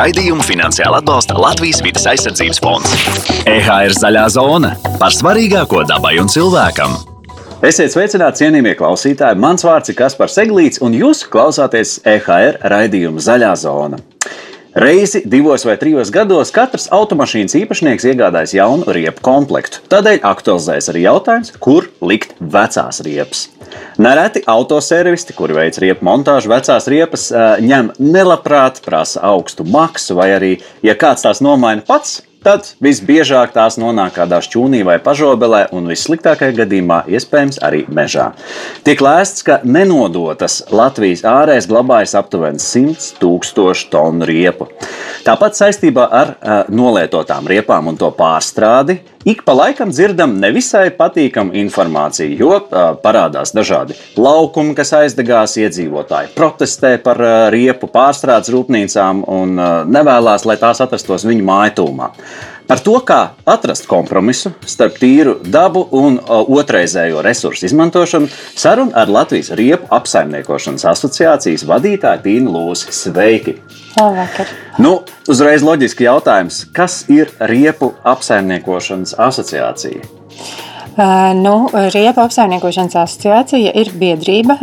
Raidījumu finansiāli atbalsta Latvijas vidas aizsardzības fonds. EHR zaļā zona par svarīgāko dabai un cilvēkam. Esiet sveicināti, cienījamie klausītāji! Mans vārds ir Kaspars Eglīts, un jūs klausāties EHR raidījuma Zaļā zona. Reizi divos vai trijos gados katrs automašīnas īpašnieks iegādājas jaunu riepu komplektu. Tādēļ aktualizējas arī jautājums, kur likt vecās riepas. Nereti autoservisti, kuri veic riepu montāžu, vecās riepas ņem nelabprāt, prasa augstu maksu, vai arī, ja kāds tās nomaina pats, tad visbiežāk tās nonāk kādā šķūnī vai pažobelē, un vissliktākajā gadījumā iespējams arī mežā. Tiek lēsts, ka nenodotas Latvijas ārēs glabājas aptuveni 100 tūkstošu tonu riepu. Tāpat saistībā ar uh, nolietotām riepām un to pārstrādi ik pa laikam dzirdam nevisai patīkamu informāciju, jo uh, parādās dažādi laukumi, kas aizdegās, iedzīvotāji protestē par uh, riepu pārstrādes rūpnīcām un uh, nevēlas, lai tās atrastos viņu mājtūmā. Par to, kā atrast kompromisu starp tīru dabu un otrreizējo resursu izmantošanu, saruna ar Latvijas riepu apsaimniekošanas asociācijas vadītāju Tīnu Lūsi. Sveiki! Labvakar. Nu, uzreiz loģiski jautājums, kas ir riepu apsaimniekošanas asociācija? Nu, Riepa apsaimniekošanas asociācija ir biedrība,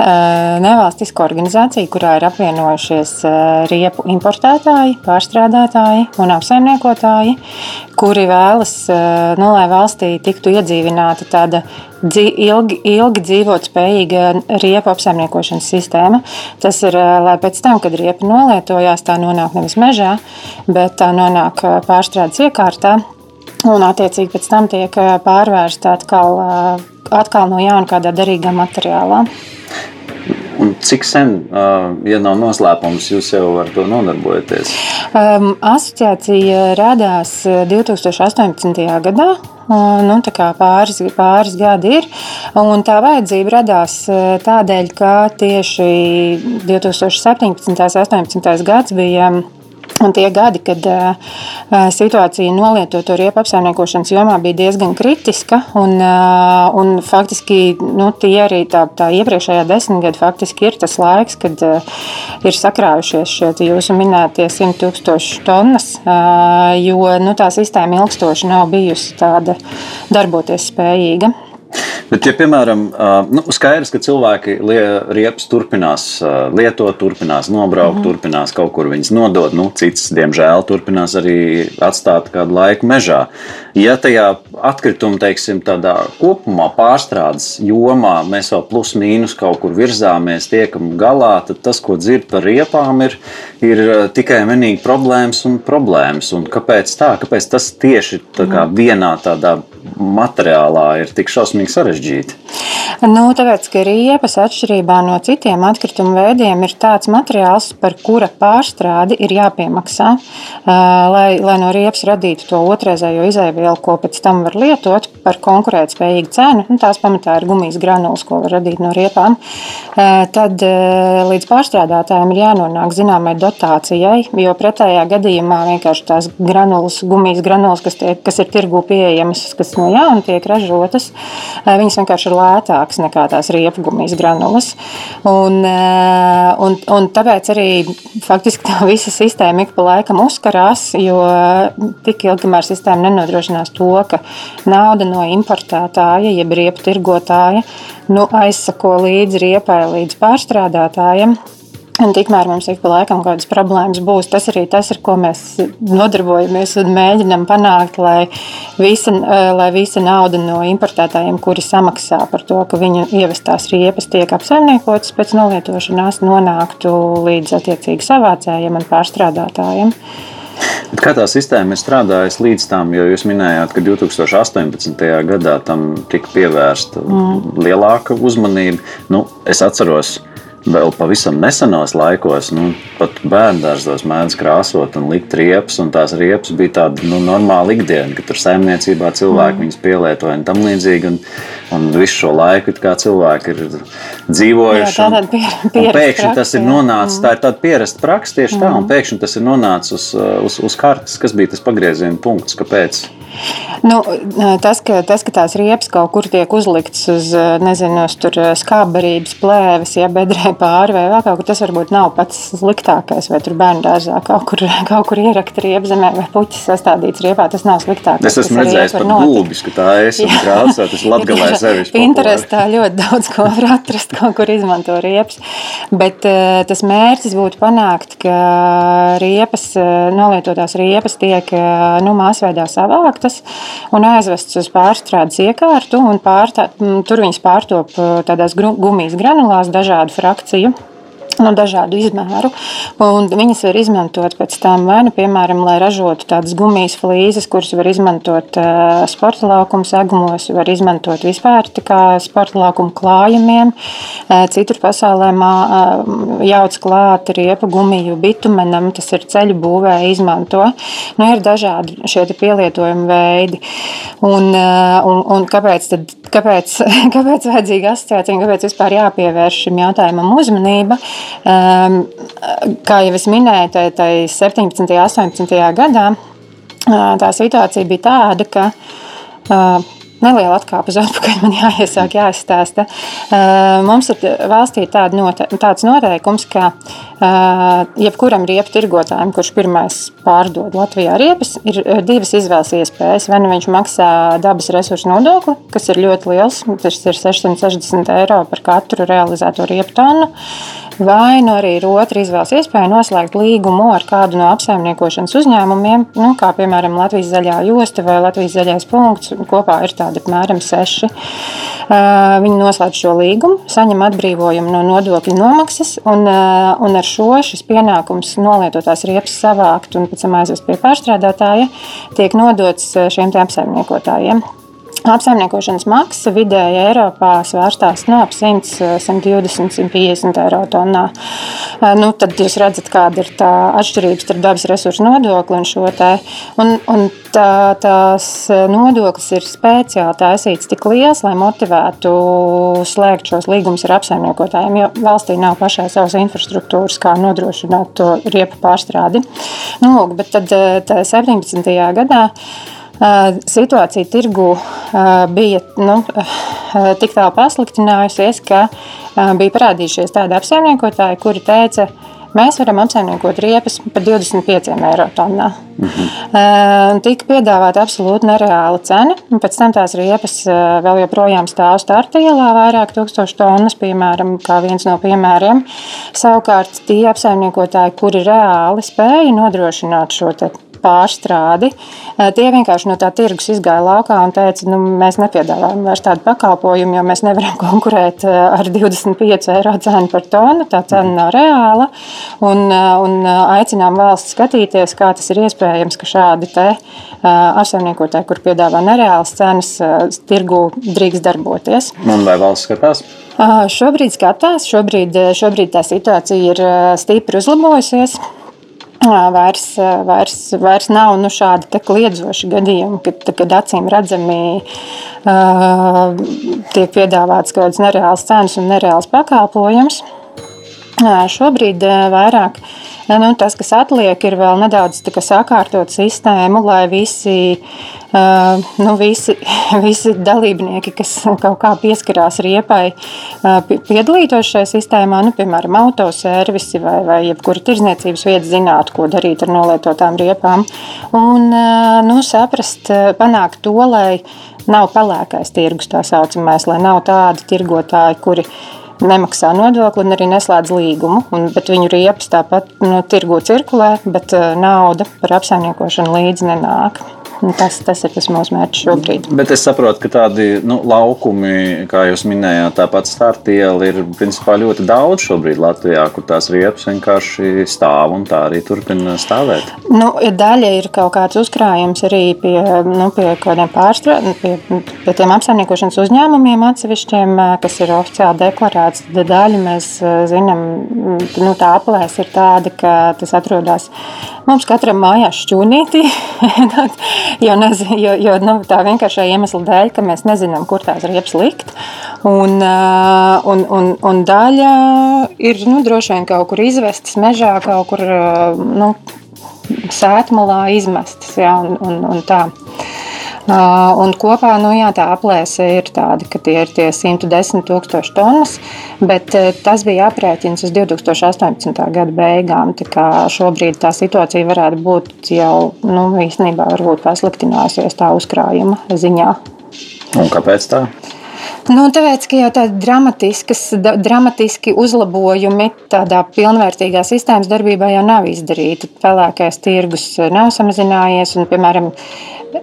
nevalstiska organizācija, kurā ir apvienojušies riepu importētāji, pārstrādātāji un apsaimniekotāji, kuri vēlas, nu, lai valstī tiktu iedzīvināta tāda ilgi, ilgi dzīvot spējīga riepu apsaimniekošanas sistēma. Tas ir, lai pēc tam, kad riepa nolietojās, tā nonāk nevis mežā, bet tā nonāk pārstrādes iekārtā un attiecīgi pēc tam tiek pārvērsta atkal, atkal no jauna kādā derīgā materiālā. Un cik sen, ja nav noslēpums, jūs jau ar to nodarbojaties? Um, asociācija radās 2018. gadā. Nu, pāris, pāris gadi ir. Un tā vajadzība radās tādēļ, ka tieši 2017. un 2018. gads bija Un tie gadi, kad uh, situācija nolietoto riepu apsaimniekošanas jomā bija diezgan kritiska, un, uh, un faktiski nu, tie arī tā, tā iepriekšējā desmitgadē faktiski ir tas laiks, kad uh, ir sakrājušies šie jūsu minētie 100 tūkstoši tonnas, uh, jo nu, tā sistēma ilgstoši nav bijusi tāda darboties spējīga. Bet, ja, piemēram, nu, skaidrs, ka cilvēki riepas turpinās lietot, turpinās nobraukt, mm turpinās kaut kur viņas nodot, nu, cits, diemžēl, turpinās arī atstāt kādu laiku mežā. Ja tajā atkrituma, teiksim, tādā kopumā pārstrādes jomā mēs vēl plus mīnus kaut kur virzāmies, tiekam galā, tad tas, ko dzird par riepām, ir, ir tikai vienīgi problēmas un problēmas. Un kāpēc tā? Kāpēc tas tieši tā kā vienā tādā materiālā ir tik šausmīgi sarežģīti? Nu, tāpēc, ka riepas atšķirībā no citiem atkritumu veidiem ir tāds materiāls, par kura pārstrādi ir jāpiemaksā. Lai, lai no riepas radītu to otrreizējo izēvielu, ko pēc tam var lietot par konkurētspējīgu cenu, nu, tās pamatā ir gumijas granulas, ko var radīt no riepām, tad līdz pārstrādātājiem ir jānonāk zināmai dotācijai, jo pretējā gadījumā vienkārši tās granulas, gumijas granulas, kas, tie, kas ir tirgū pieejamas, kas no jauna tiek ražotas, viņas vienkārši ir lētākas nekā tās riepgumijas granulas. Un, un, un tāpēc arī faktiski tā visa sistēma ik pa laikam uzkarās, jo tik ilgi, kamēr sistēma nenodrošinās to, ka nauda no importētāja, jeb riepu tirgotāja, nu, aizsako līdzi riepai, līdz pārstrādātājiem. Un tikmēr mums ik pa laikam kaut kādas problēmas būs. Tas arī tas, ar ko mēs nodarbojamies un mēģinām panākt, lai visa, eh, lai visa nauda no importētājiem, kuri samaksā par to, ka viņu ievestās riepas tiek apsaimniekotas pēc nolietošanās, nonāktu līdz attiecīgi savācējiem un pārstrādātājiem. Bet kā tā sistēma ir strādājusi līdz tam, jo jūs minējāt, ka 2018. gadā tam tika pievērsta mm. lielāka uzmanība. Nu, es atceros, ka vēl pavisam nesenos laikos, nu, pat bērngārzos mēdz krāsot un likt riepas, un tās riepas bija tāda nu, normāla ikdiena, ka tur saimniecībā cilvēki mm. viņas pielietoja un tam līdzīgi. Un, un visu šo laiku cilvēki ir dzīvojuši. Jā, un, pier, un pēkšņi tas ir nonācis, mm. tā ir tāda pierasta praksa tieši mm. tā, un mm. pēkšņi tas ir nonācis uz, uz, uz kartes, kas bija tas pagrieziena punkts, kāpēc. Nu, tas, ka, tas, ka tās riepas kaut kur tiek uzliktas uz, nezinu, uz skābarības plēves, ja bedrē pāri vai vēl kaut kur, tas varbūt nav pats sliktākais. Vai tur bērnu dārzā kaut kur, kaut kur ierakt riepas zemē vai puķis sastādīts riepā, tas nav sliktākais. Es esmu redzējis pat gulbis, ka tā es un krāsā, tas latgalē sevišķi. Pinterest tā ļoti daudz ko var atrast, kaut kur izmanto riepas. Bet tas mērķis būtu panākt, ka riepas, nolietotās riepas tiek nu, māsveidā savāktas un aizvests uz pārstrādes iekārtu. Pārtā, tur viņas pārtop tādās gumijas granulās, dažādu frakciju no dažādu izmēru. Viņas var izmantot pēc tam vai nu, piemēram, lai ražotu tādas gumijas flīzes, kuras var izmantot uh, sporta laukuma segumos, var izmantot vispār kā sporta laukuma klājumiem. Uh, citur pasaulē uh, jauc klāt riepu gumiju bitumenam, tas ir ceļu būvē izmanto. Nu, ir dažādi šie pielietojumi veidi. Un, un, un kāpēc, tad, kāpēc, kāpēc vajadzīga asociācija un kāpēc vispār jāpievērš šim jautājumam uzmanība? Um, kā jau es minēju, tai, tai 17. un 18. gadā tā situācija bija tāda, ka uh, neliela atkāpe uz atpakaļ, man jāiesāk, jāizstāsta. Mums ir valstī tāda note, tāds noteikums, ka jebkuram riepu tirgotājam, kurš pirmais pārdod Latvijā riepas, ir divas izvēles iespējas. Vai nu viņš maksā dabas resursu nodokli, kas ir ļoti liels, tas ir 660 eiro par katru realizēto riepu tonu, vai nu arī ir otra izvēles iespēja noslēgt līgumu ar kādu no apsaimniekošanas uzņēmumiem, nu, kā piemēram Latvijas zaļā josta vai Latvijas zaļais punkts. Kopā ir tādi apmēram seši. Viņi noslēdz šo līgumu, saņem atbrīvojumu no nodokļu nomaksas, un, un ar šo šis pienākums nolietotās riepas savākt un pēc tam aizvest pie pārstrādātāja tiek nodots šiem apsaimniekotājiem. Apsaimniekošanas maksa vidēji Eiropā svārstās no ap 100, 120, 150 eiro tonnā. Nu, tad jūs redzat, kāda ir tā atšķirība starp dabas resursu nodokli un šo te. Un, un tā, tās nodoklis ir speciāli taisīts tik liels, lai motivētu slēgt šos līgumus ar apsaimniekotājiem, jo valstī nav pašai savas infrastruktūras, kā nodrošināt to riepu pārstrādi. Nu, lūk, bet tad 17. gadā situācija tirgu bija nu, tik tālu pasliktinājusies, ka bija parādījušies tādi apsaimniekotāji, kuri teica, mēs varam apsaimniekot riepas par 25 eiro tonnā. Mhm. Tika piedāvāta absolūti nereāla cena. Pēc tam tās riepas vēl joprojām stāv starta ielā, vairāk tūkstošu tonnas, piemēram, kā viens no piemēriem. Savukārt tie apsaimniekotāji, kuri reāli spēja nodrošināt šo pārstrādi. Tie vienkārši no tā tirgus izgāja laukā un teica, nu, mēs nepiedāvājam vairs tādu pakalpojumu, jo mēs nevaram konkurēt ar 25 eiro cenu par tonu. Tā cena nav reāla. Un, un aicinām valsts skatīties, kā tas ir iespējams, ka šādi apsaimniekotāji, kur piedāvā nereālas cenas, tirgu drīkst darboties. Un vai valsts skatās? Šobrīd skatās, šobrīd, šobrīd tā situācija ir stipri uzlabojusies vairs, vairs, vairs nav nu, šādi kliedzoši gadījumi, kad, kad acīm redzami uh, tiek piedāvāts kaut kāds nereāls cenas un nereāls pakalpojums. Uh, šobrīd uh, vairāk nu, tas, kas atliek, ir vēl nedaudz sakārtot sistēmu, lai visi Uh, nu, visi, visi dalībnieki, kas kaut kā pieskarās riepai, uh, piedalītos šajā sistēmā, nu, piemēram, autoservisi vai, vai jebkura tirzniecības vieta, zinātu, ko darīt ar nolietotām riepām. Un uh, nu, saprast, panākt to, lai nav pelēkais tirgus tā saucamais, lai nav tādi tirgotāji, kuri nemaksā nodokli un arī neslēdz līgumu. Un, viņu riepas tāpat nu, tirgu cirkulē, bet nauda par apsaimniekošanu līdzi nenāk. Nu, tas, tas ir tas mūsu mērķis šobrīd. Bet es saprotu, ka tādi nu, laukumi, kā jūs minējāt, tāpat startiela ir principā ļoti daudz šobrīd Latvijā, kur tās riepas vienkārši stāv un tā arī turpina stāvēt. Nu, daļa ir kaut kāds uzkrājums arī pie, nu, pie kādiem pārstrādājumiem, pie, pie tiem apsaimniekošanas uzņēmumiem atsevišķiem, kas ir oficiāli deklarēts. Daļa mēs zinām, nu, tā aplēs ir tāda, ka tas atrodas mums katram mājās šķūnītī. jo, nezinu, jo, jo nu, tā vienkāršā iemesla dēļ, ka mēs nezinām, kur tās riepas likt. Un, un, un, un daļa ir nu, droši vien kaut kur izvestas mežā, kaut kur nu, sētmalā izmestas. Ja, un, un, un tā. Un kopā nu, jā, tā aplēse ir tāda, ka tie ir tie 110 tūkstoši tonnas, bet tas bija aprēķins uz 2018. gada beigām. Šobrīd tā situācija varētu būt jau nu, īstenībā pasliktinājusies tā uzkrājuma ziņā. Un kāpēc tā? Nu, tāpēc, ka jau tādi dramatiski uzlabojumi tādā pilnvērtīgā sistēmas darbībā jau nav izdarīti. Pelēkais tirgus nav samazinājies un, piemēram,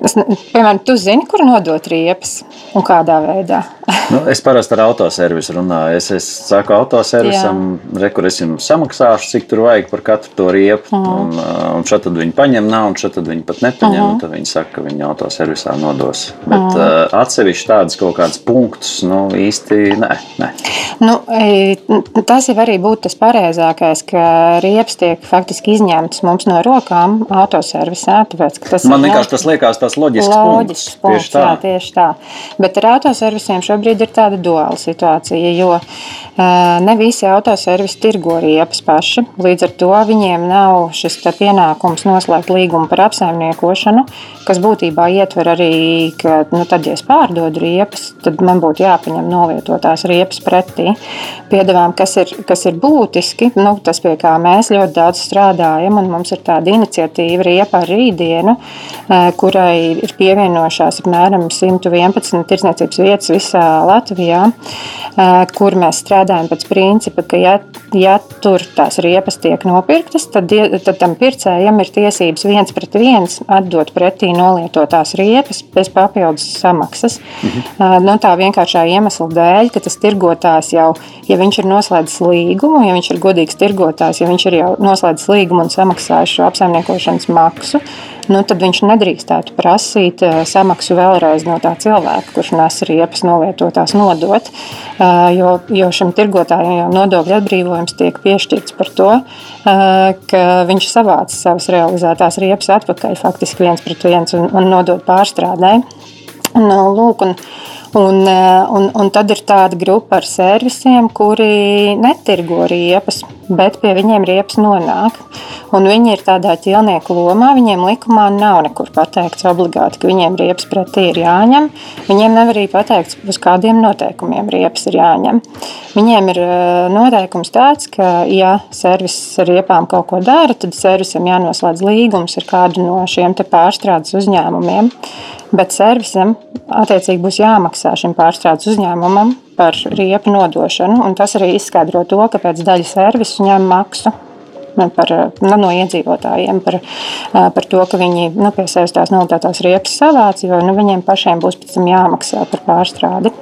Es, piemēram, tu zini, kur nodot riepas un kādā veidā? nu, es parasti ar autoservisu runāju. Es, es saku autoservisam, re, kur es jums samaksāšu, cik tur vajag par katru to riepu. Uh -huh. un, un šeit viņi paņem naudu, šeit viņi pat nepaņem. Uh -huh. Tad viņi saka, ka viņi autoservisā nodos. Bet uh -huh. uh, atsevišķi tādas kaut kādas punktus, nu īsti nē. nē. Nu, tas jau arī būtu tas pareizākais, ka riepas tiek faktiski izņemtas mums no rokām autoservisā. Tāpēc, Man vienkārši tas liekas tas loģisks, loģisks punkts. punkts tieši, tā. Jā, tieši tā. Bet ar autoservisiem šobrīd ir tāda duāla situācija, jo ne visi autoservisi tirgo riepas paši. Līdz ar to viņiem nav šis pienākums noslēgt līgumu par apsaimniekošanu, kas būtībā ietver arī, ka, nu, tad, ja es pārdodu riepas, tad man būtu jāpaņem nolietotās riepas pretī. Piedāvām, kas ir, kas ir būtiski, nu, tas pie kā mēs ļoti daudz strādājam, un mums ir tāda iniciatīva riepa ar rītdienu, kurai ir pievienojušās apmēram 111 tirdzniecības vietas visā Latvijā, kur mēs strādājam pēc principa, ka, ja, ja tur tās riepas tiek nopirktas, tad, tad tam pircējam ir tiesības viens pret viens atdot pretī nolietotās riepas bez papildus samaksas. Mhm. No tā vienkāršā iemesla dēļ, ka tas tirgotājs jau, ja viņš ir noslēdzis līgumu, ja viņš ir godīgs tirgotājs, ja viņš ir jau noslēdzis līgumu un samaksājis šo apsaimniekošanas maksu, nu, tad viņš nedrīkstētu prasīt samaksu vēlreiz no tā cilvēka, kurš nes riepas nolietotās nodot. Jo, jo šim tirgotājam jau nodokļu atbrīvojums tiek piešķirts par to, ka viņš savāca savas realizētās riepas atpakaļ faktiski viens pret viens un, un nodod pārstrādē. Nu, lūk, un, Un, un, un tad ir tāda grupa ar servisiem, kuri netirgo riepas, bet pie viņiem riepas nonāk. Un viņi ir tādā ķilnieku lomā, viņiem likumā nav nekur pateikts obligāti, ka viņiem riepas pretī ir jāņem. Viņiem nav arī pateikts, uz kādiem noteikumiem riepas ir jāņem. Viņiem ir noteikums tāds, ka, ja servis ar riepām kaut ko dara, tad servisam jānoslēdz līgums ar kādu no šiem pārstrādes uzņēmumiem. Bet servisam attiecīgi būs jāmaksā šim pārstrādes uzņēmumam par riepu nodošanu. Tas arī izskaidro to, kāpēc daļa servisu ņem maksu par, nu, no iedzīvotājiem par, par to, ka viņi nu, pie sevis tās noliktās riepas savāc, jo nu, viņiem pašiem būs pēc tam jāmaksā par pārstrādi.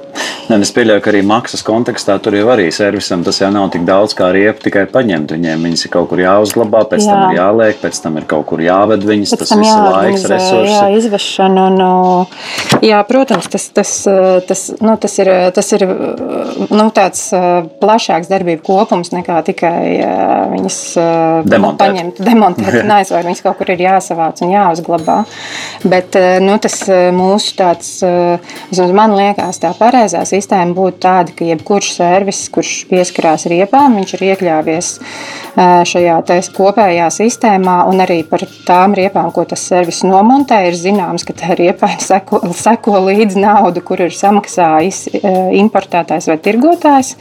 Ne, es pieļauju, ka arī maksas kontekstā tur jau arī servisam tas jau nav tik daudz kā riepa tikai paņemt. Viņiem viņas ir kaut kur jāuzglabā, pēc jā. tam ir jāliek, pēc tam ir kaut kur jāved viņas. Pēc tas ir laiks, resursi. Jā, izvešana. Un, jā, protams, tas, tas, tas, nu, tas ir, tas ir nu, tāds plašāks darbību kopums nekā tikai viņas demontēt. paņemt, demontēt un aizvākt. Viņas kaut kur ir jāsavāc un jāuzglabā. Bet nu, tas mūsu tāds, vismaz man liekas, tā pareizā sistēma būtu tāda, ka jebkurš servis, kurš pieskarās riepām, viņš ir iekļāvies šajā kopējā sistēmā, un arī par tām riepām, ko tas servis nomontē, ir zināms, ka tā riepai seko, seko līdzi naudu, kur ir samaksājis importētājs vai tirgotājs,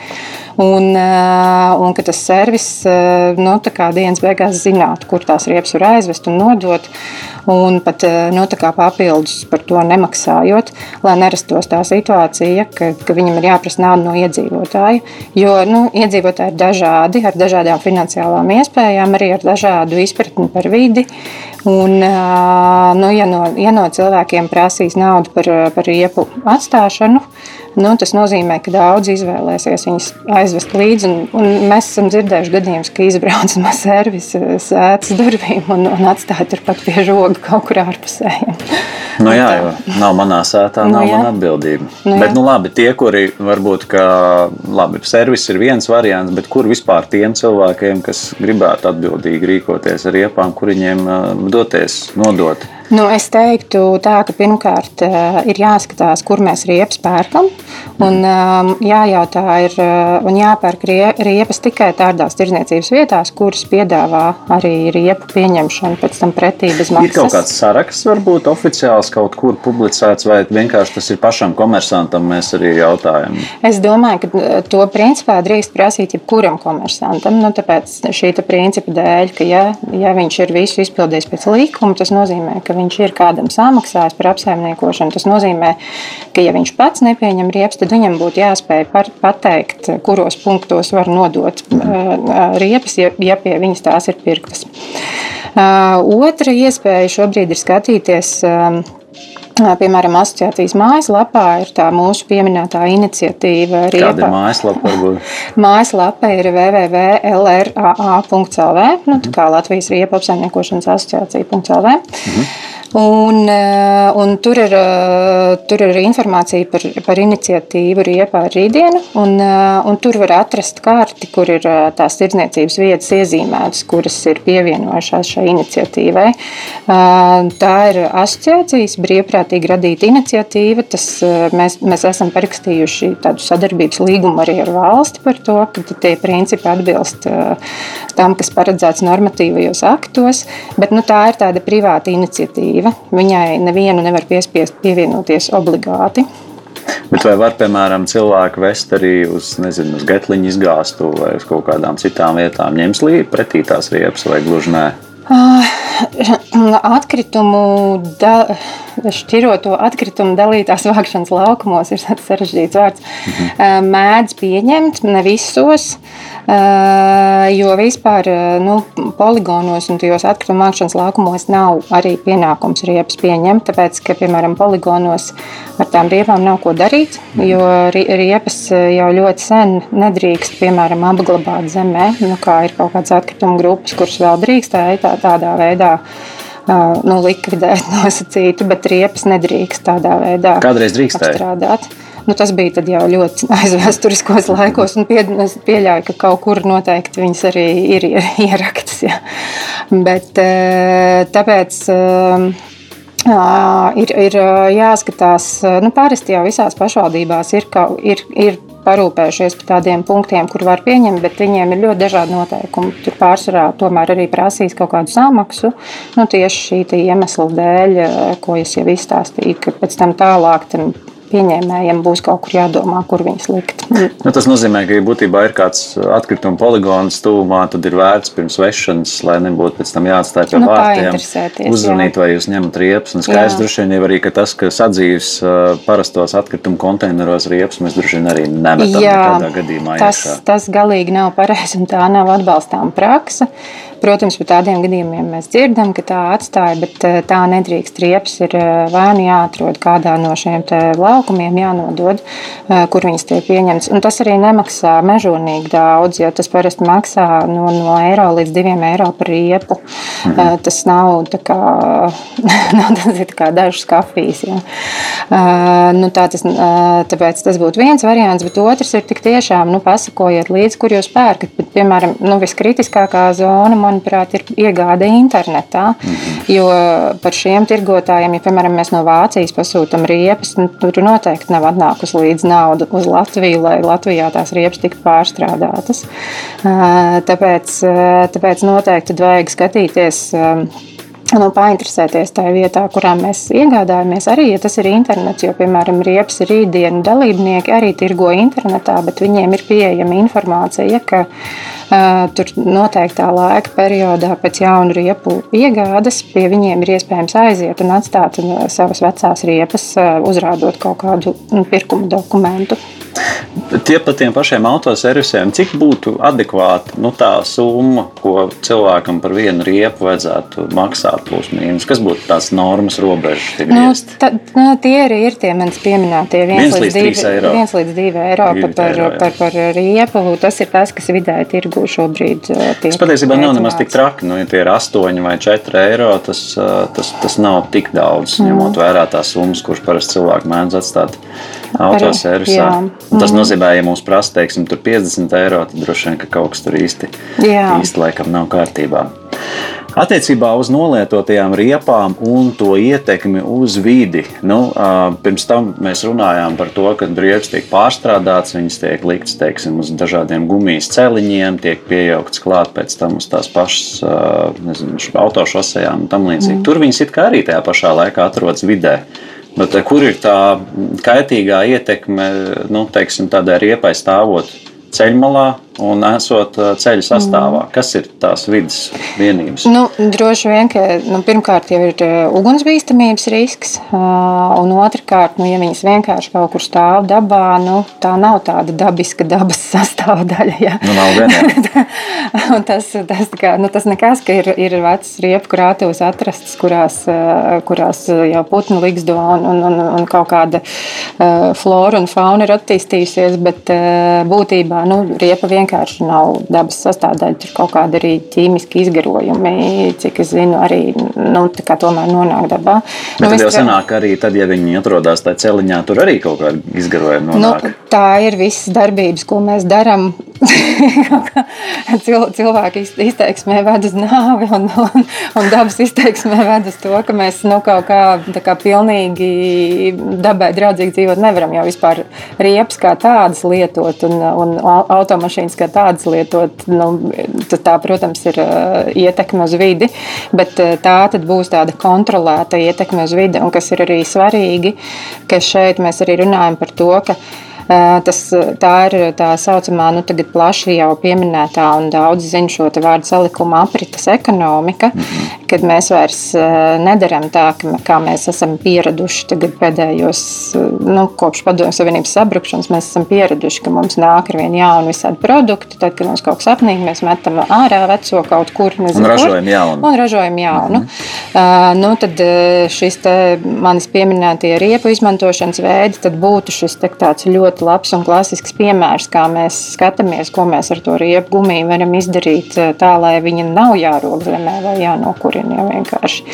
un, un ka tas servis nu, dienas beigās zinātu, kur tās riepas var aizvest un nodot un pat eh, nu, papildus par to nemaksājot, lai nerastos tā situācija, ka, ka viņam ir jāprasa nauda no iedzīvotāja. Jo nu, iedzīvotāji ir dažādi, ar dažādām finansiālām iespējām, arī ar dažādu izpratni par vidi. Un, eh, nu, ja, no, ja no cilvēkiem prasīs naudu par, par riepu atstāšanu, nu, tas nozīmē, ka daudz izvēlēsies viņus aizvest līdzi. Un, un mēs esam dzirdējuši gadījumus, ka izbrauc no servisa sēdes durvīm un, un atstāja turpat pie žoga kaut kur ārpusē. Nu, jā, jo nav manā sētā, nav nu, mana atbildība. Nu, bet, nu, labi, tie, kuri varbūt, ka labi, servis ir viens variants, bet kur vispār tiem cilvēkiem, kas gribētu atbildīgi rīkoties ar iepām, kur viņiem doties, nodot? Nu, es teiktu, tā, ka pirmkārt ir jāskatās, kur mēs riepas pērkam. Un, jājautā, ir, un jāpērk riepas tikai tādās tirdzniecības vietās, kuras piedāvā arī riepu pieņemšanu pēc tam pretī bez maksas. Ir kaut kāds saraksts, varbūt oficiāls kaut kur publicēts, vai vienkārši tas ir pašam komersantam, mēs arī jautājam. Es domāju, ka to principā drīkst prasīt jebkuram komersantam. Nu, tāpēc šī principa dēļ, ka ja, ja viņš ir visu izpildījis pēc likuma, tas nozīmē, ka viņš ir kādam samaksājis par apsaimniekošanu. Tas nozīmē, ka ja viņš pats nepieņem riepas, tad viņam būtu jāspēj par, pateikt, kuros punktos var nodot riepas, ja, ja pie viņas tās ir pirktas. Otra iespēja šobrīd ir skatīties Piemēram, asociācijas mājaslapā ir tā mūsu pieminētā iniciatīva. Riepa. Kāda ir mājaslapa? Varbūt? Mājaslapa ir www.lraa.lv, nu, kā Latvijas Riepa apsaimniekošanas asociācija.lv. Mhm. Un, eh, un tur, ir, eh, tur ir informācija par, par iniciatīvu Riepā rītdienu, un, eh, un tur var atrast karti, kur ir tās tirdzniecības vietas iezīmētas, kuras ir pievienojušās šai iniciatīvai. Tā ir asociācijas brīvprātīgi radīta iniciatīva. Tas, mēs, mēs esam parakstījuši tādu sadarbības līgumu arī ar valsti par to, ka tie principi atbilst tam, kas paredzēts normatīvajos aktos, bet nu, tā ir tāda privāta iniciatīva brīva. Viņai nevienu nevar piespiest pievienoties obligāti. Bet vai var, piemēram, cilvēku vest arī uz, nezinu, uz getliņu izgāstu vai uz kaut kādām citām vietām, ņems līdzi pretī tās riepas vai gluži nē? Ah, atkritumu, da, šķiroto atkritumu dalītās vākšanas laukumos ir sarežģīts vārds. Mhm. Mēdz pieņemt, ne visos. Jo vispār nu, poligonos un tajos atkrituma mākšanas laukumos nav arī pienākums riepas pieņemt. Tāpēc, ka, piemēram, poligonos ar tām riepām nav ko darīt, jo riepas jau ļoti sen nedrīkst, piemēram, apglabāt zemē. Nu, kā ir kaut kādas atkrituma grupas, kuras vēl drīkstēja tā, tādā veidā nu, likvidēt nosacītu, bet riepas nedrīkst tādā veidā Kādreiz drīkstēja strādāt. Nu, tas bija jau ļoti aizvēsturiskos laikos, un pie, es pieļauju, ka kaut kur noteikti viņas arī ir ieraktas. Ja. Bet, tāpēc ir, ir jāskatās, nu, parasti jau visās pašvaldībās ir, ir, ir parūpējušies par tādiem punktiem, kur var pieņemt, bet viņiem ir ļoti dažādi noteikumi. Tur pārsvarā tomēr arī prasīs kaut kādu samaksu. Nu, tieši šī iemesla dēļ, ko es jau izstāstīju, ka pēc tam tālāk tam pieņēmējiem būs kaut kur jādomā, kur viņas likt. Nu, tas nozīmē, ka, ja būtībā ir kāds atkrituma poligons tuvumā, tad ir vērts pirms vešanas, lai nebūtu pēc tam jāatstāj pie nu, vārtiem, uzzvanīt, vai jūs ņemat riepas. Un skaidrs droši vien jau arī, ka tas, ka sadzīves parastos atkrituma konteineros riepas, mēs droši vien arī nemetam jā, nekādā gadījumā. Tas, iekšā. tas galīgi nav pareizi un tā nav atbalstām praksa. Protams, par tādiem gadījumiem mēs dzirdam, ka tā atstāja, bet eh, tā nedrīkst. Riepas ir eh, vai nu jāatrod kādā no šiem laukumiem, jānodod, eh, kur viņas tiek pieņemtas. Un tas arī nemaksā mežonīgi daudz, jo tas parasti maksā no, no eiro līdz diviem eiro par riepu. Mhm. Tas nav tā kā, nu, tas ir kā dažas kafijas. Ja. Nu, tā tas, tāpēc tas būtu viens variants, bet otrs ir tik tiešām nu, pasakojiet līdzi, kur jūs pērkat. Bet, piemēram, nu, viskritiskākā zona manuprāt, ir iegāde internetā. -hmm. Jo par šiem tirgotājiem, ja piemēram mēs no Vācijas pasūtām riepas, nu, tur noteikti nav atnākusi līdz nauda uz Latviju, lai Latvijā tās riepas tiktu pārstrādātas. Tāpēc, tāpēc noteikti vajag skatīties nu, painteresēties tajā vietā, kurā mēs iegādājamies. Arī, ja tas ir internets, jo, piemēram, riepas rītdienu dalībnieki arī tirgo internetā, bet viņiem ir pieejama informācija, ka Tur noteiktā laika periodā pēc jaunu riepu iegādes pie viņiem ir iespējams aiziet un atstāt savas vecās riepas, uzrādot kaut kādu nu, pirkuma dokumentu. Tie par tiem pašiem autoservisiem, cik būtu adekvāta nu, tā summa, ko cilvēkam par vienu riepu vajadzētu maksāt, plus mīnus? Kas būtu tās normas robežas? Nu, ta, nu, tie arī ir tie manis pieminētie 1 līdz 2 eiro. 1 līdz 2 eiro par, par, eiro, par, par riepu. Tas ir tas, kas vidēji tirgu šobrīd tiek. Tas patiesībā nav nemaz tik traki. Nu, ja tie ir 8 vai 4 eiro, tas, tas, tas nav tik daudz, mm. ņemot vērā tās summas, kuras parasti cilvēki mēdz atstāt autoservisā. Tas mm. nozīmē, ja mums prasa, teiksim, 50 eiro, tad droši vien ka kaut kas tur īsti, Jā. īsti laikam nav kārtībā. Attiecībā uz nolietotajām riepām un to ietekmi uz vidi. Nu, pirms tam mēs runājām par to, ka riepas tiek pārstrādātas, viņas tiek liktas teiksim, uz dažādiem gumijas celiņiem, tiek piejauktas klāt pēc tam uz tās pašas autošosejām un tam līdzīgi. Mm. Tur viņas it kā arī tajā pašā laikā atrodas vidē. Bet kur ir tā kaitīgā ietekme, nu, teiksim, tādai riepai stāvot ceļmalā un esot ceļu sastāvā. Mm. Kas ir tās vidas vienības? Nu, droši vien, ka nu, pirmkārt jau ir ugunsbīstamības risks, un otrkārt, nu, ja viņas vienkārši kaut kur stāv dabā, nu, tā nav tāda dabiska dabas sastāvdaļa. Ja? Nu, nav tas, tas, kā, nu, tas nekas, ka ir, ir vecas riepu krātuves atrastas, kurās, kurās jau putnu ligzdo un, un, un, un kaut kāda flora un fauna ir attīstījusies, bet būtībā nu, riepa vienkārši nav dabas sastāvdaļa. Tur kaut kāda arī ķīmiski izgarojumi, cik es zinu, arī nu, tomēr nonāk dabā. Bet nu, tad jau sanāk, arī tad, ja viņi atrodas tajā celiņā, tur arī kaut kāda izgarojuma nu, nonāk. Nu, tā ir visas darbības, ko mēs darām. Cilvēki izteiksmē ved uz nāvi, un, un, un dabas izteiksmē ved uz to, ka mēs nu, kaut kā, kā pilnīgi dabai draudzīgi dzīvot nevaram jau vispār riepas kā tādas lietot un, un automašīnas kā tādas lietot, nu, tā, protams, ir ietekme uz vidi, bet tā tad būs tāda kontrolēta ietekme uz vidi. Un kas ir arī svarīgi, ka šeit mēs arī runājam par to, ka Tas, tā ir tā saucamā, nu, tagad plaši jau pieminētā, un daudz zina šo vārdu salikumu aprites ekonomika, mm -hmm. kad mēs vairs nedaram tā, kā mēs esam pieraduši tagad pēdējos, nu, kopš padomju savienības sabrukšanas, mēs esam pieraduši, ka mums nāk ar vien jauni visādi produkti, tad, kad mums kaut kas apnīk, mēs metam ārā veco kaut kur, nezinu, un ražojam jaunu. Un ražojam jaunu. Mm -hmm. uh, nu, tad šis te manis pieminētie riepu izmantošanas veidi, tad būtu šis te tāds ļoti ļoti labs un klasisks piemērs, kā mēs skatāmies, ko mēs ar to riepu gumiju varam izdarīt eh, tā, lai viņa nav jārok zemē vai jānokurina vienkārši.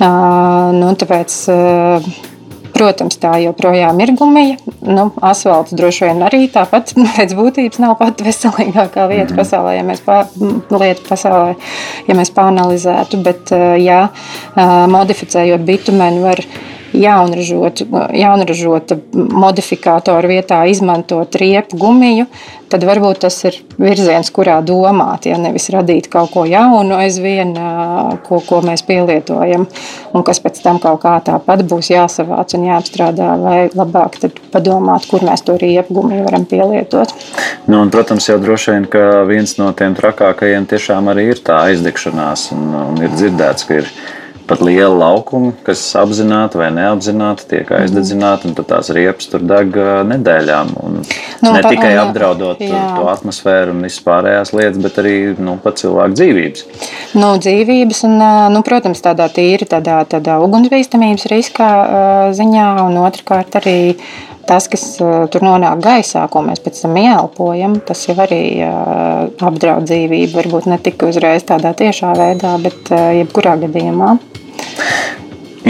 Uh, nu, tāpēc, uh, Protams, tā joprojām ir gumija. Nu, asfalts droši vien arī tāpat pēc būtības nav pati veselīgākā vieta mm. pasaulē, ja mēs, pā, lieta pasaulē, ja mēs pāranalizētu. Bet, jā, modificējot bitumenu, var jaunražotu, jaunražota modifikātoru vietā izmantot riepu gumiju, tad varbūt tas ir virziens, kurā domāt, ja nevis radīt kaut ko jaunu aizvien, ko, ko mēs pielietojam, un kas pēc tam kaut kā tāpat būs jāsavāc un jāapstrādā, vai labāk padomāt, kur mēs to riepu gumiju varam pielietot. Nu, un, protams, jau droši vien, ka viens no tiem trakākajiem tiešām arī ir tā aizdegšanās, un, un ir dzirdēts, ka ir ielikās pat liela laukuma, kas apzināti vai neapzināti tiek mhm. aizdedzināti, un tās riepas tur deg nedēļām. Un nu, ne tikai un, apdraudot jā. to atmosfēru un vispārējās lietas, bet arī nu, pat cilvēku dzīvības. Nu, dzīvības un, nu, protams, tādā tīri tādā, tādā ugunsbīstamības riskā ziņā, un otrkārt arī tas, kas tur nonāk gaisā, ko mēs pēc tam ieelpojam, tas jau arī apdraud dzīvību. Varbūt ne tikai uzreiz tādā tiešā veidā, bet jebkurā gadījumā.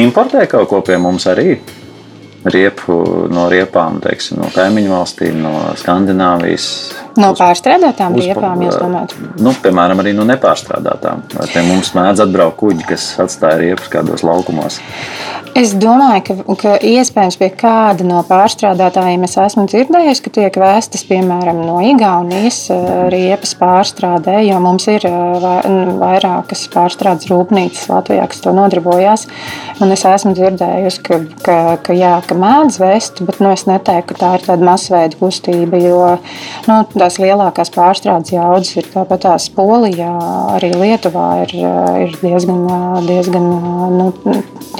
Importē kaut ko pie mums arī. Riepu no riepām, teiksim, no kaimiņu valstīm, no Skandināvijas. No pārstrādātām uz, riepām, jūs domājat? Nu, piemēram, arī no nepārstrādātām. Vai pie mums mēdz atbraukt kuģi, kas atstāja riepas kādos laukumos? Es domāju, ka, ka iespējams pie kāda no pārstrādātājiem es esmu dzirdējusi, ka tiek vēstas piemēram no Igaunijas eh, riepas pārstrādē, jo mums ir eh, vairākas pārstrādes rūpnīcas Latvijā, kas to nodarbojās. Un es esmu dzirdējusi, ka, ka, ka, jā, ka mēdz vest, bet nu, es neteiktu, ka tā ir tāda masveida kustība, jo nu, tās lielākās pārstrādes jaudas ir tāpat tās Polijā, arī Lietuvā ir, ir diezgan, diezgan nu,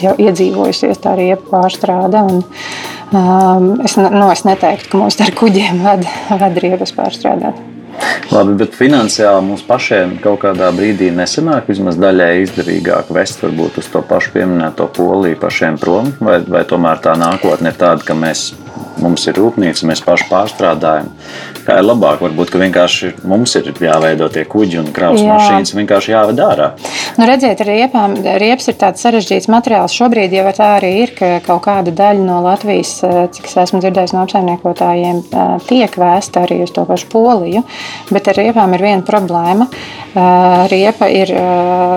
iedzīvoti gatavojusies tā riepa pārstrāde. Un, um, es, nu, es neteiktu, ka mums ar kuģiem ved, ved riepas pārstrādāt. Labi, bet finansiāli mums pašiem kaut kādā brīdī nesanāk vismaz daļai izdevīgāk vest varbūt uz to pašu pieminēto poliju pašiem prom, vai, vai tomēr tā nākotne ir tāda, ka mēs mums ir rūpnīca, mēs paši pārstrādājam. Kā ir labāk, varbūt vienkārši mums ir jāveido tie kuģi un kravas Jā. mašīnas vienkārši jāved ārā. Nu, redziet, riepām, riepas ir tāds sarežģīts materiāls. Šobrīd jau tā arī ir, ka kaut kāda daļa no Latvijas, cik es esmu dzirdējis no apsaimniekotājiem, tiek vēsta arī uz to pašu Poliju. Bet ar riepām ir viena problēma. Riepa ir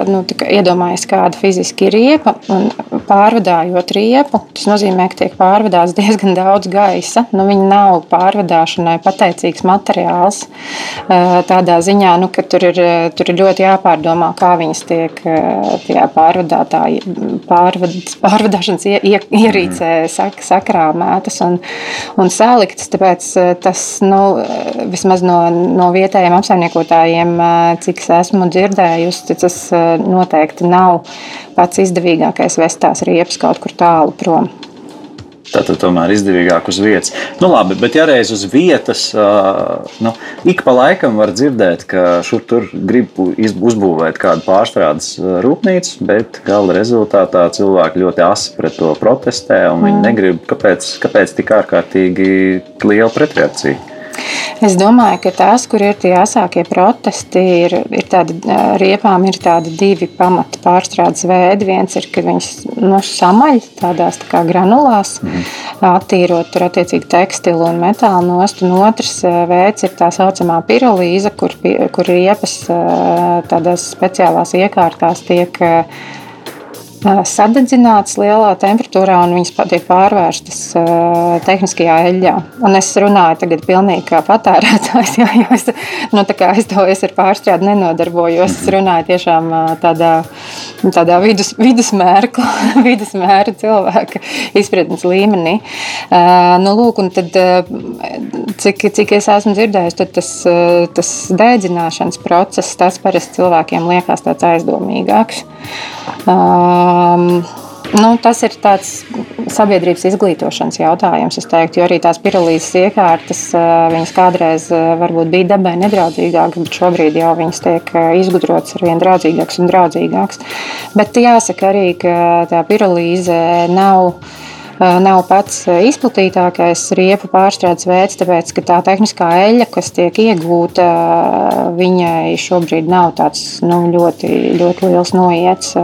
nu, iedomājies kāda fiziski riepa, un pārvadājot riepu, tas nozīmē, ka tiek pārvadāts diezgan daudz gaisa. Nu, viņa nav pārvadāšanai pateicīgs materiāls. Tādā ziņā, nu, ka tur ir, tur ir ļoti jāpārdomā, kā viņas tiek tajā pārvadātāja pārvadāšanas ierīcē sak, sakrāmētas un, un saliktas. Tāpēc tas nu, vismaz no, no vietējiem apsaimniekotājiem, cik es esmu dzirdējusi, tas noteikti nav pats izdevīgākais vest tās riepas kaut kur tālu prom. Tātad tomēr izdevīgāk uz vietas. Nu, labi, bet ja reiz uz vietas, nu, ik pa laikam var dzirdēt, ka šur tur grib uzbūvēt kādu pārstrādes rūpnīcu, bet gala rezultātā cilvēki ļoti asi pret to protestē un viņi mm. negrib, kāpēc, kāpēc tik ārkārtīgi liela pretreakcija. Es domāju, ka tās, kur ir tie asākie protesti, ir, ir tādi, riepām ir tādi divi pamata pārstrādes veidi. Viens ir, kad viņas nu, samaļ tādās tā kā granulās, mm. attīrot tur attiecīgi tekstilu un metālu nost, un otrs veids ir tā saucamā pirolīza, kur, kur riepas tādās speciālās iekārtās tiek sadedzinātas lielā temperatūrā un viņas tiek pārvērstas tehniskajā eļļā. Un es runāju tagad pilnīgi kā patērētājs, jo, jo es, nu, kā es to es ar pārstrādi nenodarbojos. Es runāju tiešām tādā, tādā vidus, vidusmēra, vidusmēra cilvēka izpratnes līmenī. Nu, lūk, un tad, cik, cik es esmu dzirdējis, tad tas, tas dēdzināšanas process, tas parasti cilvēkiem liekas tāds aizdomīgāks. Um, Nu, tas ir tāds sabiedrības izglītošanas jautājums, teiktu, jo arī tās pirulīzes iekārtas, viņas kādreiz varbūt bija dabai nedraudzīgākas, bet šobrīd jau viņas tiek izgudrotas ar vien draudzīgākas un draudzīgākas. Bet jāsaka arī, ka tā pirulīze nav nav pats izplatītākais riepu pārstrādes veids, tāpēc ka tā tehniskā eļļa, kas tiek iegūta, viņai šobrīd nav tāds nu, ļoti, ļoti liels noiets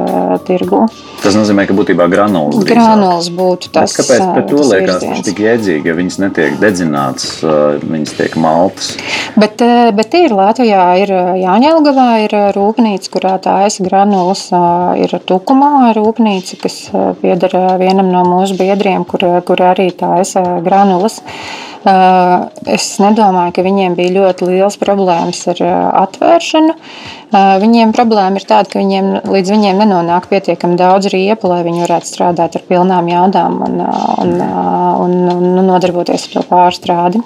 tirgu. Tas nozīmē, ka būtībā granulas, granulas būtu tas. Bet kāpēc pēc to liekas tik jēdzīgi, ja viņas netiek dedzinātas, viņas tiek maltas? Bet, bet ir Latvijā, ir Jāņelgavā ir rūpnīca, kurā taisa granulas, ir Tukumā rūpnīca, kas piedara vienam no mūsu biedriem, kur, kur arī taisa granulas. Es nedomāju, ka viņiem bija ļoti liels problēmas ar atvēršanu. Viņiem problēma ir tāda, ka viņiem, līdz viņiem nenonāk pietiekami daudz riepu, lai viņi varētu strādāt ar pilnām jaudām un, un, un, un nodarboties ar to pārstrādi.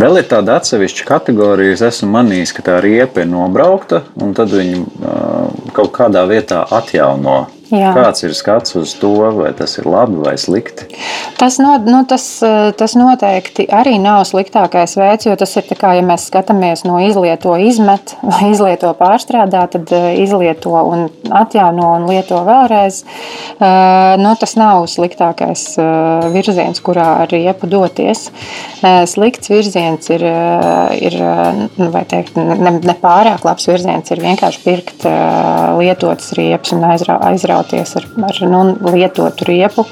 Vēl ir tāda atsevišķa kategorija, es esmu manījis, ka tā riepa ir nobraukta, un tad viņi kaut kādā vietā atjauno Jā. Kāds ir skats uz to, vai tas ir labi vai slikti? Tas, no, nu, tas, tas noteikti arī nav sliktākais veids, jo tas ir tā kā, ja mēs skatāmies no izlieto izmet, izlieto pārstrādā, tad eh, izlieto un atjauno un lieto vēlreiz. Eh, nu, tas nav sliktākais eh, virziens, kurā ar riepu doties. Slikts virziens ir, ir nu, teikt, ne, ne pārāk labs virziens, ir vienkārši pirkt lietotas riepas un aizraut aizrauties ar, ar nu, lietotu riepu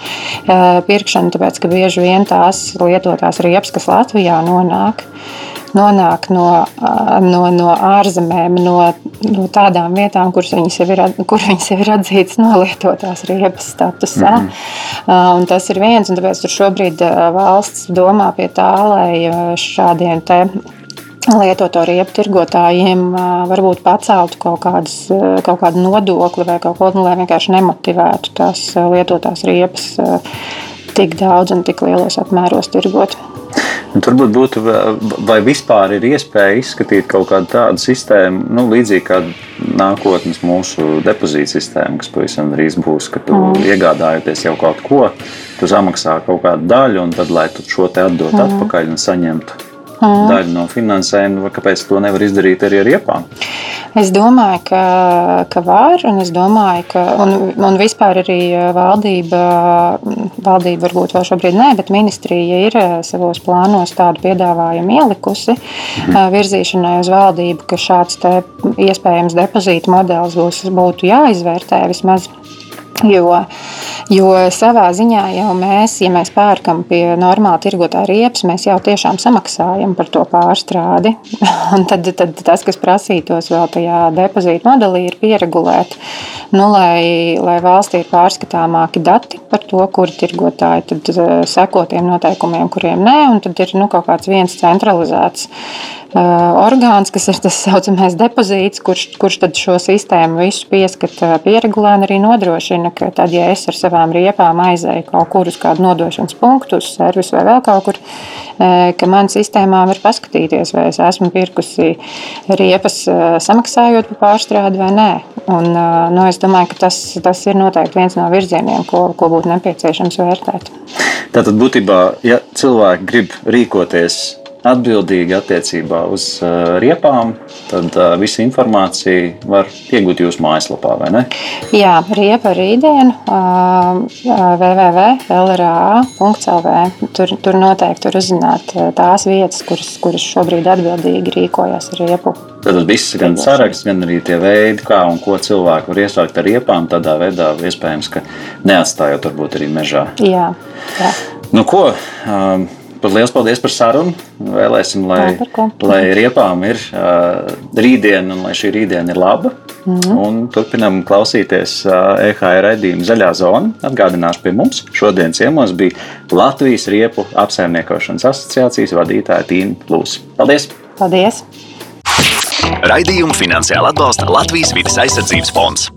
pirkšanu, tāpēc ka bieži vien tās lietotās riepas, kas Latvijā nonāk, nonāk no, no, no ārzemēm, no, no tādām vietām, kuras viņas jau ir, kur viņas jau ir atzītas nolietotās riepas statusā. Mm -hmm. Tas ir viens, un tāpēc tur šobrīd valsts domā pie tā, lai šādiem te lietoto riepu tirgotājiem varbūt paceltu kaut, kādas, kaut kādu nodokli vai kaut ko tādu, lai vienkārši nemotivētu tās lietotās riepas tik daudz un tik lielos apmēros tirgot. Un turbūt būtu, vai vispār ir iespēja izskatīt kaut kādu tādu sistēmu, nu, līdzīgi kā nākotnes mūsu depozīta sistēma, kas pavisam drīz būs, ka tu mm. iegādājoties jau kaut ko, tu samaksā kaut kādu daļu, un tad, lai tu šo te atdot mm. atpakaļ un saņemtu mm. daļu no finansējuma, kāpēc to nevar izdarīt arī ar iepām? Es domāju, ka, ka var, un es domāju, ka un, un vispār arī valdība, valdība varbūt vēl šobrīd nē, bet ministrija ir savos plānos tādu piedāvājumu ielikusi mhm. virzīšanai uz valdību, ka šāds iespējams depozīta modelis būs, būtu jāizvērtē vismaz Jo, jo savā ziņā jau mēs, ja mēs pērkam pie normāla tirgotā riepas, mēs jau tiešām samaksājam par to pārstrādi. Un tad, tad tas, kas prasītos vēl tajā depozīta modelī, ir pieregulēt, nu, lai, lai valstī ir pārskatāmāki dati par to, kuri tirgotāji tad eh, seko tiem noteikumiem, kuriem nē, un tad ir nu, kaut kāds viens centralizēts orgāns, kas ir tas saucamais depozīts, kurš, kurš šo sistēmu visu pieskata pieregulē un arī nodrošina, ka tad, ja es ar savām riepām aizēju kaut kur uz kādu nodošanas punktu, uz servisu vai vēl kaut kur, ka man sistēmā var paskatīties, vai es esmu pirkusi riepas samaksājot par pārstrādi vai nē. Un, nu, es domāju, ka tas, tas ir noteikti viens no virzieniem, ko, ko būtu nepieciešams vērtēt. Tātad būtībā, ja cilvēki grib rīkoties atbildīgi attiecībā uz uh, riepām, tad uh, visa informācija var iegūt jūsu mājaslapā, vai ne? Jā, riepa rītdien, uh, www.lra.lv. Tur, tur noteikti var uzzināt tās vietas, kuras, kuras šobrīd atbildīgi rīkojas ar riepu. Tad viss gan saraksts, gan arī tie veidi, kā un ko cilvēki var iesākt ar riepām, tādā veidā iespējams, ka neatstājot varbūt arī mežā. Jā, jā. Nu, ko? Um, Lielas paldies par sarunu. Vēlēsim, lai, Jā, lai riepām ir uh, rītdiena un lai šī rītdiena ir laba. Mm -hmm. Turpinām klausīties uh, EHR raidījumu Zaļā zona. Atgādināšu, pie mums šodien ciemos bija Latvijas riepu apsaimniekošanas asociācijas vadītāja Tīna Plūsa. Paldies! Paldies! Raidījumu finansiāli atbalsta Latvijas vidas aizsardzības fonds.